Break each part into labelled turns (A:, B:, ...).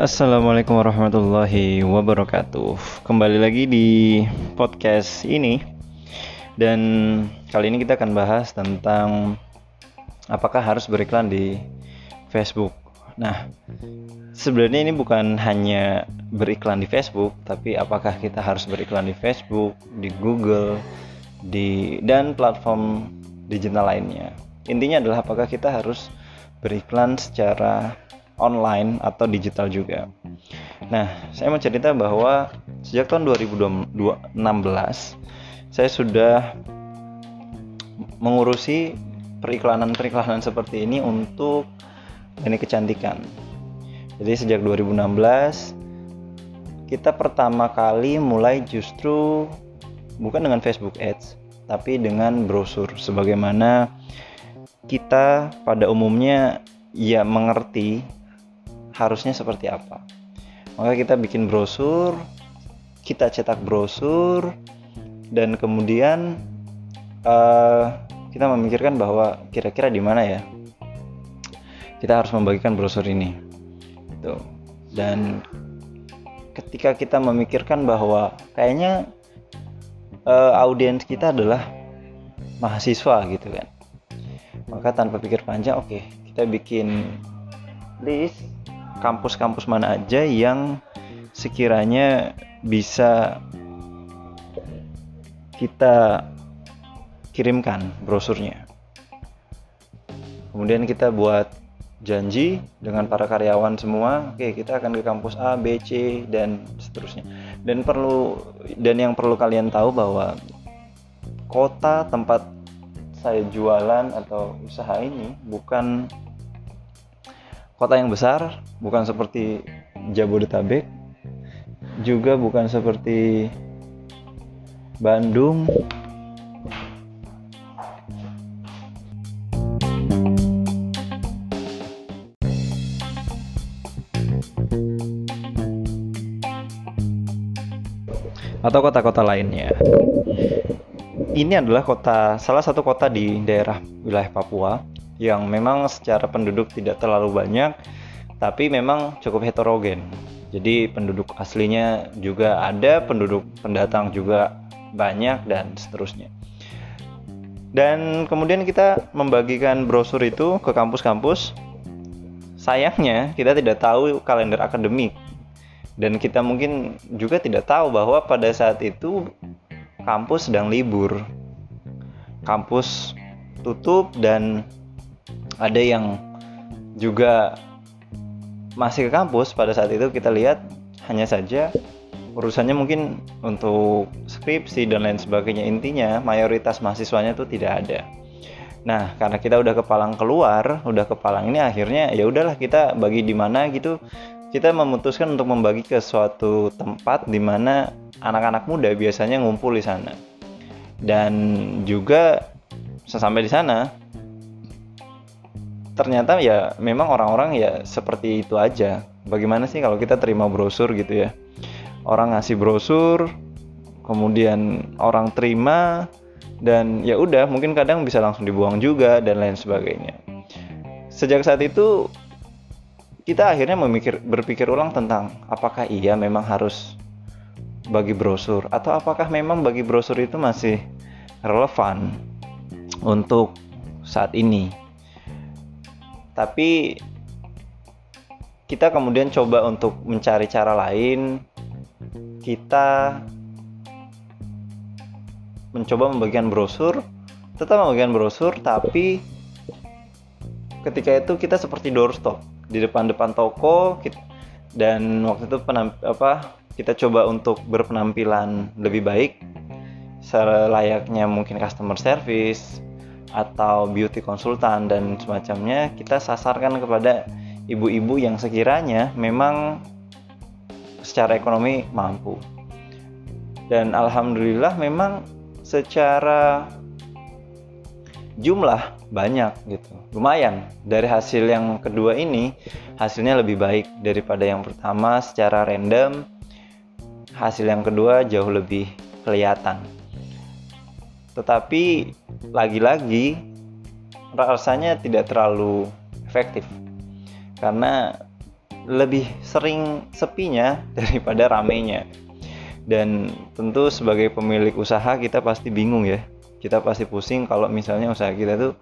A: Assalamualaikum warahmatullahi wabarakatuh. Kembali lagi di podcast ini, dan kali ini kita akan bahas tentang apakah harus beriklan di Facebook. Nah, sebenarnya ini bukan hanya beriklan di Facebook, tapi apakah kita harus beriklan di Facebook, di Google, di dan platform digital lainnya. Intinya adalah apakah kita harus beriklan secara online atau digital juga. Nah, saya mau cerita bahwa sejak tahun 2016 saya sudah mengurusi periklanan-periklanan seperti ini untuk ini kecantikan. Jadi sejak 2016 kita pertama kali mulai justru bukan dengan Facebook Ads, tapi dengan brosur sebagaimana kita pada umumnya ya mengerti harusnya seperti apa. Maka kita bikin brosur, kita cetak brosur, dan kemudian uh, kita memikirkan bahwa kira-kira di mana ya kita harus membagikan brosur ini. Tuh. Dan ketika kita memikirkan bahwa kayaknya uh, audiens kita adalah mahasiswa gitu kan maka tanpa pikir panjang oke okay, kita bikin list kampus-kampus mana aja yang sekiranya bisa kita kirimkan brosurnya. Kemudian kita buat janji dengan para karyawan semua, oke kita akan ke kampus A, B, C dan seterusnya. Dan perlu dan yang perlu kalian tahu bahwa kota tempat saya jualan atau usaha ini bukan kota yang besar, bukan seperti Jabodetabek, juga bukan seperti Bandung. atau kota-kota lainnya. Ini adalah kota salah satu kota di daerah wilayah Papua yang memang secara penduduk tidak terlalu banyak tapi memang cukup heterogen. Jadi penduduk aslinya juga ada penduduk pendatang juga banyak dan seterusnya. Dan kemudian kita membagikan brosur itu ke kampus-kampus. Sayangnya kita tidak tahu kalender akademik. Dan kita mungkin juga tidak tahu bahwa pada saat itu kampus sedang libur. Kampus tutup dan ada yang juga masih ke kampus. Pada saat itu kita lihat hanya saja urusannya mungkin untuk skripsi dan lain sebagainya. Intinya mayoritas mahasiswanya itu tidak ada. Nah karena kita udah kepalang keluar udah kepalang ini akhirnya ya udahlah kita bagi di mana gitu. Kita memutuskan untuk membagi ke suatu tempat di mana anak-anak muda biasanya ngumpul di sana dan juga sesampai di sana ternyata ya memang orang-orang ya seperti itu aja. Bagaimana sih kalau kita terima brosur gitu ya? Orang ngasih brosur, kemudian orang terima dan ya udah mungkin kadang bisa langsung dibuang juga dan lain sebagainya. Sejak saat itu kita akhirnya memikir berpikir ulang tentang apakah iya memang harus bagi brosur? Atau apakah memang bagi brosur itu masih relevan untuk saat ini? Tapi kita kemudian coba untuk mencari cara lain. Kita mencoba membagikan brosur tetap membagikan brosur tapi ketika itu kita seperti doorstop di depan-depan toko dan waktu itu penamp, apa kita coba untuk berpenampilan lebih baik selayaknya mungkin customer service atau beauty konsultan dan semacamnya kita sasarkan kepada ibu-ibu yang sekiranya memang secara ekonomi mampu. Dan alhamdulillah memang secara jumlah banyak gitu. Lumayan. Dari hasil yang kedua ini hasilnya lebih baik daripada yang pertama secara random hasil yang kedua jauh lebih kelihatan. Tetapi lagi-lagi rasanya tidak terlalu efektif. Karena lebih sering sepinya daripada ramenya. Dan tentu sebagai pemilik usaha kita pasti bingung ya. Kita pasti pusing kalau misalnya usaha kita tuh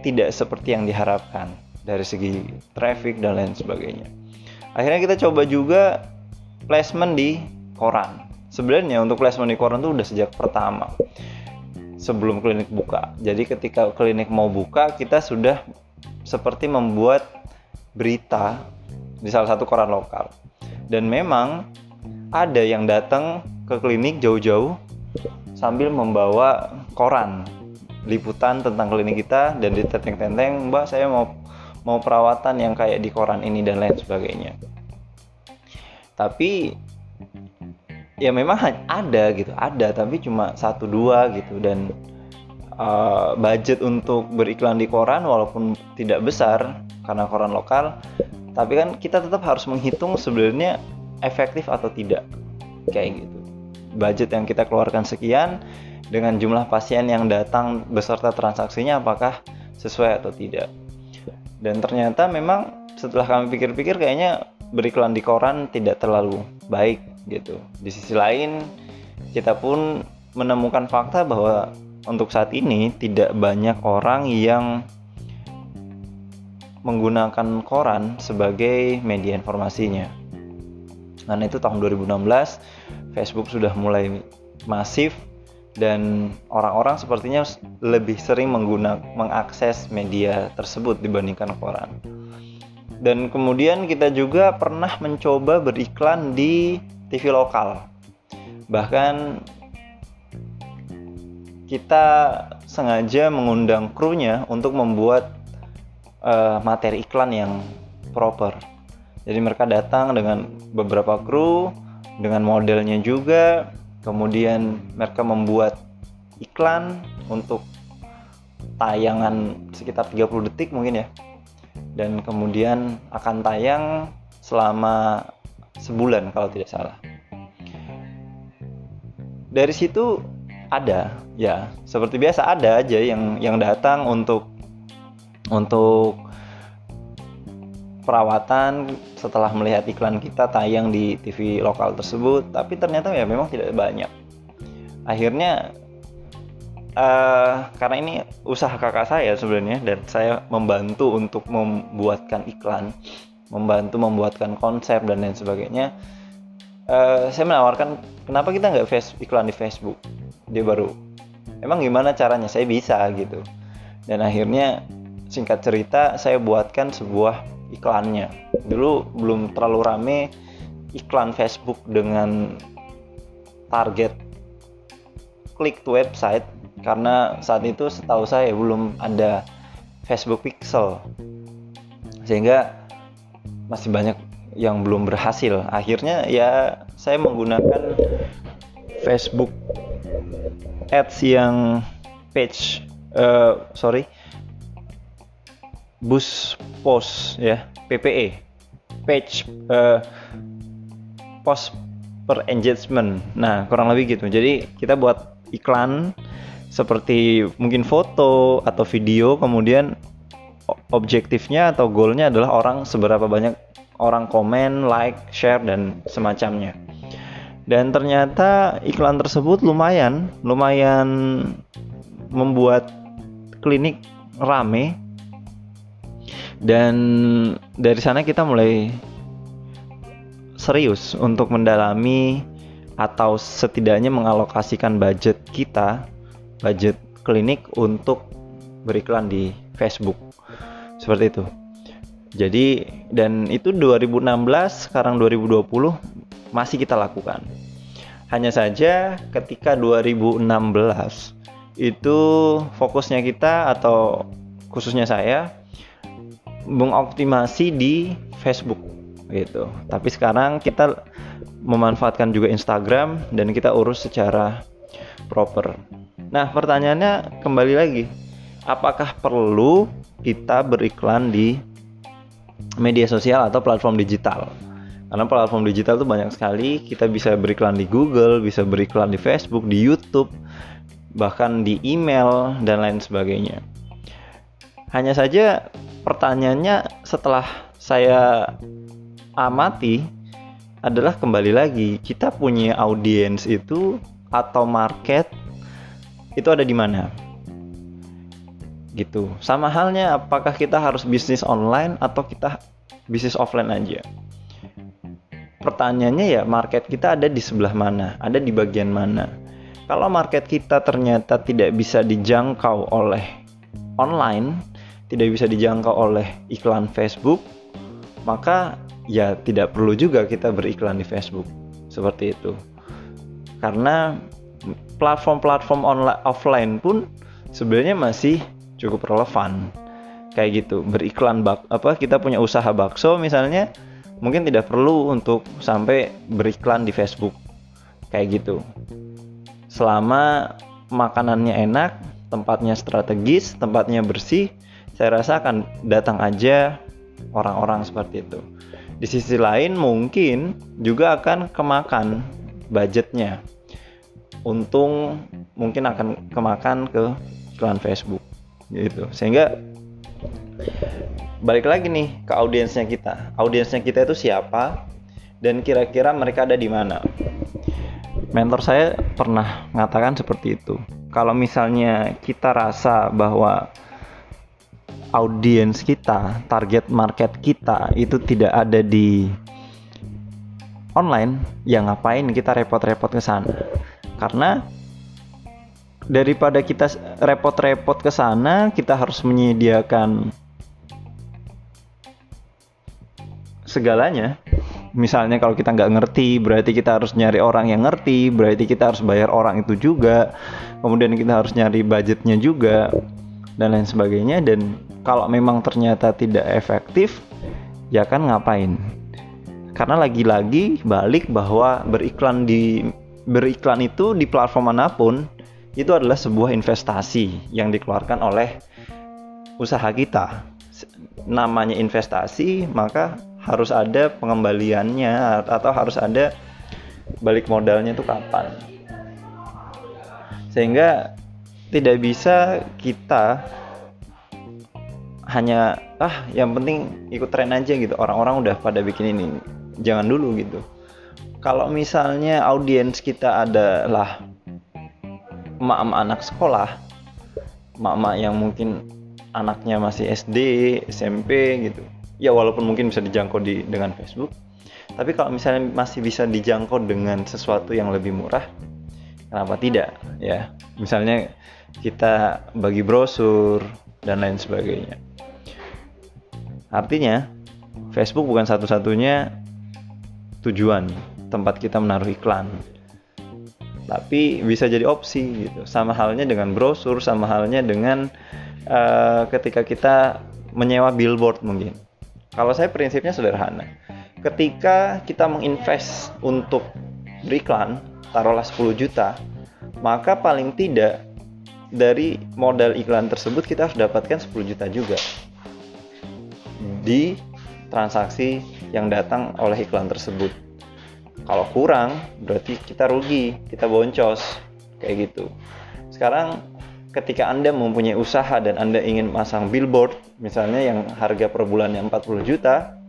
A: tidak seperti yang diharapkan. Dari segi traffic dan lain sebagainya. Akhirnya kita coba juga placement di koran. Sebenarnya untuk placement di koran tuh udah sejak pertama sebelum klinik buka. Jadi ketika klinik mau buka kita sudah seperti membuat berita di salah satu koran lokal. Dan memang ada yang datang ke klinik jauh-jauh sambil membawa koran liputan tentang klinik kita dan di tenteng-tenteng mbak saya mau mau perawatan yang kayak di koran ini dan lain sebagainya tapi ya memang ada gitu ada tapi cuma satu dua gitu. Dan uh, budget untuk beriklan di koran walaupun tidak besar karena koran lokal tapi kan kita tetap harus menghitung sebenarnya efektif atau tidak. Kayak gitu. Budget yang kita keluarkan sekian dengan jumlah pasien yang datang beserta transaksinya apakah sesuai atau tidak. Dan ternyata memang setelah kami pikir-pikir kayaknya beriklan di koran tidak terlalu baik gitu di sisi lain kita pun menemukan fakta bahwa untuk saat ini tidak banyak orang yang menggunakan koran sebagai media informasinya karena itu tahun 2016 Facebook sudah mulai masif dan orang-orang sepertinya lebih sering menggunakan mengakses media tersebut dibandingkan koran. Dan kemudian kita juga pernah mencoba beriklan di TV lokal. Bahkan kita sengaja mengundang krunya untuk membuat uh, materi iklan yang proper. Jadi mereka datang dengan beberapa kru dengan modelnya juga. Kemudian mereka membuat iklan untuk tayangan sekitar 30 detik mungkin ya dan kemudian akan tayang selama sebulan kalau tidak salah. Dari situ ada ya seperti biasa ada aja yang yang datang untuk untuk perawatan setelah melihat iklan kita tayang di TV lokal tersebut tapi ternyata ya memang tidak banyak. Akhirnya uh, karena ini usaha kakak saya sebenarnya dan saya membantu untuk membuatkan iklan membantu membuatkan konsep dan lain sebagainya. Uh, saya menawarkan kenapa kita nggak iklan di Facebook? Dia baru emang gimana caranya? Saya bisa gitu. Dan akhirnya singkat cerita saya buatkan sebuah iklannya. Dulu belum terlalu rame iklan Facebook dengan target klik to website karena saat itu setahu saya belum ada Facebook Pixel. Sehingga masih banyak yang belum berhasil. Akhirnya ya saya menggunakan Facebook Ads yang page uh, sorry bus pos ya PPE page uh, post per engagement. Nah kurang lebih gitu. Jadi kita buat iklan seperti mungkin foto atau video kemudian objektifnya atau goalnya adalah orang seberapa banyak orang komen like share dan semacamnya. Dan ternyata iklan tersebut lumayan lumayan membuat klinik rame. Dan dari sana kita mulai serius untuk mendalami atau setidaknya mengalokasikan budget kita budget klinik untuk beriklan di Facebook seperti itu jadi dan itu 2016 sekarang 2020 masih kita lakukan hanya saja ketika 2016 itu fokusnya kita atau khususnya saya mengoptimasi di Facebook gitu. Tapi sekarang kita memanfaatkan juga Instagram dan kita urus secara proper. Nah, pertanyaannya kembali lagi, apakah perlu kita beriklan di media sosial atau platform digital? Karena platform digital itu banyak sekali, kita bisa beriklan di Google, bisa beriklan di Facebook, di YouTube, bahkan di email dan lain sebagainya. Hanya saja pertanyaannya setelah saya amati adalah kembali lagi kita punya audiens itu atau market itu ada di mana? Gitu. Sama halnya apakah kita harus bisnis online atau kita bisnis offline aja? Pertanyaannya ya market kita ada di sebelah mana? Ada di bagian mana? Kalau market kita ternyata tidak bisa dijangkau oleh online tidak bisa dijangkau oleh iklan Facebook maka ya tidak perlu juga kita beriklan di Facebook. Seperti itu. Karena platform-platform online offline pun sebenarnya masih cukup relevan. Kayak gitu beriklan bak apa kita punya usaha bakso misalnya mungkin tidak perlu untuk sampai beriklan di Facebook. Kayak gitu. Selama makanannya enak tempatnya strategis tempatnya bersih saya rasa akan datang aja orang-orang seperti itu. Di sisi lain mungkin juga akan kemakan budgetnya untung mungkin akan kemakan ke iklan Facebook gitu. Sehingga balik lagi nih ke audiensnya kita. Audiensnya kita itu siapa dan kira-kira mereka ada di mana? Mentor saya pernah mengatakan seperti itu. Kalau misalnya kita rasa bahwa audiens kita, target market kita itu tidak ada di online, ya ngapain kita repot-repot ke sana? Karena daripada kita repot-repot ke sana, kita harus menyediakan segalanya. Misalnya kalau kita nggak ngerti, berarti kita harus nyari orang yang ngerti, berarti kita harus bayar orang itu juga. Kemudian kita harus nyari budgetnya juga dan lain sebagainya dan kalau memang ternyata tidak efektif ya kan ngapain karena lagi-lagi balik bahwa beriklan di beriklan itu di platform mana pun itu adalah sebuah investasi yang dikeluarkan oleh usaha kita. Namanya investasi maka harus ada pengembaliannya atau harus ada balik modalnya itu kapan. Sehingga tidak bisa kita hanya ah yang penting ikut tren aja gitu. Orang-orang udah pada bikin ini jangan dulu gitu kalau misalnya audiens kita adalah emak-emak anak sekolah emak-emak yang mungkin anaknya masih SD SMP gitu. Ya walaupun mungkin bisa dijangkau di dengan Facebook. Tapi kalau misalnya masih bisa dijangkau dengan sesuatu yang lebih murah kenapa tidak ya? Misalnya kita bagi brosur dan lain sebagainya. Artinya, Facebook bukan satu-satunya tujuan tempat kita menaruh iklan. Tapi bisa jadi opsi gitu. Sama halnya dengan brosur, sama halnya dengan uh, ketika kita menyewa billboard mungkin. Kalau saya prinsipnya sederhana. Ketika kita menginvest untuk beriklan, taruhlah 10 juta, maka paling tidak dari modal iklan tersebut kita harus dapatkan 10 juta juga di transaksi yang datang oleh iklan tersebut. Kalau kurang, berarti kita rugi, kita boncos, kayak gitu. Sekarang ketika Anda mempunyai usaha dan Anda ingin masang billboard, misalnya yang harga per bulannya 40 juta,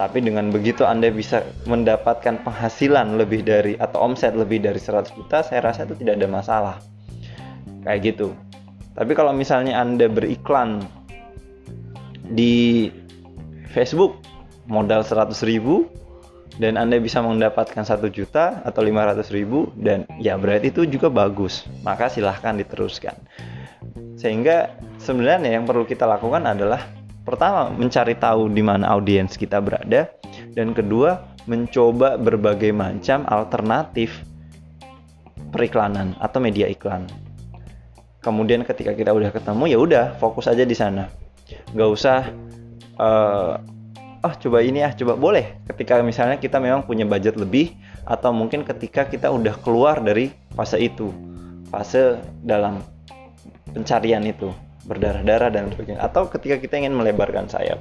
A: tapi dengan begitu Anda bisa mendapatkan penghasilan lebih dari atau omset lebih dari 100 juta, saya rasa itu tidak ada masalah. Kayak gitu. Tapi kalau misalnya Anda beriklan di Facebook modal 100 ribu dan Anda bisa mendapatkan satu juta atau 500 ribu dan ya berarti itu juga bagus. Maka silahkan diteruskan. Sehingga sebenarnya yang perlu kita lakukan adalah pertama mencari tahu di mana audiens kita berada dan kedua mencoba berbagai macam alternatif periklanan atau media iklan. Kemudian ketika kita udah ketemu ya udah fokus aja di sana. Nggak usah uh, oh coba ini ya coba boleh. Ketika misalnya kita memang punya budget lebih atau mungkin ketika kita udah keluar dari fase itu fase dalam pencarian itu berdarah-darah dan sebagainya atau ketika kita ingin melebarkan sayap.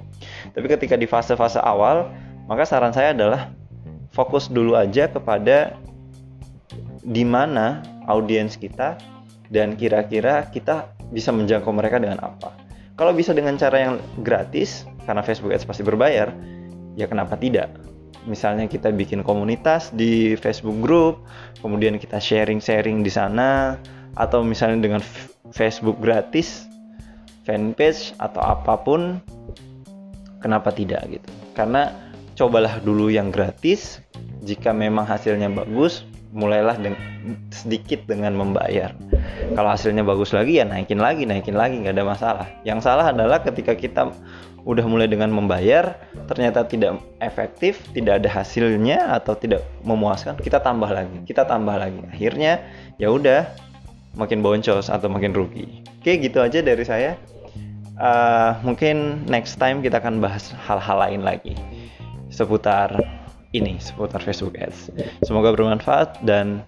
A: Tapi ketika di fase-fase awal maka saran saya adalah fokus dulu aja kepada di mana audiens kita dan kira-kira kita bisa menjangkau mereka dengan apa. Kalau bisa dengan cara yang gratis karena Facebook Ads pasti berbayar ya kenapa tidak? Misalnya kita bikin komunitas di Facebook group kemudian kita sharing-sharing di sana atau misalnya dengan Facebook gratis fanpage atau apa pun kenapa tidak gitu? Karena cobalah dulu yang gratis jika memang hasilnya bagus mulailah dengan sedikit dengan membayar. Kalau hasilnya bagus lagi ya naikin lagi naikin lagi nggak ada masalah. Yang salah adalah ketika kita udah mulai dengan membayar ternyata tidak efektif tidak ada hasilnya atau tidak memuaskan kita tambah lagi kita tambah lagi. Akhirnya ya udah makin boncos atau makin rugi. Oke gitu aja dari saya. Uh, mungkin next time kita akan bahas hal-hal lain lagi seputar ini seputar Facebook Ads. Semoga bermanfaat dan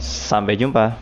A: sampai jumpa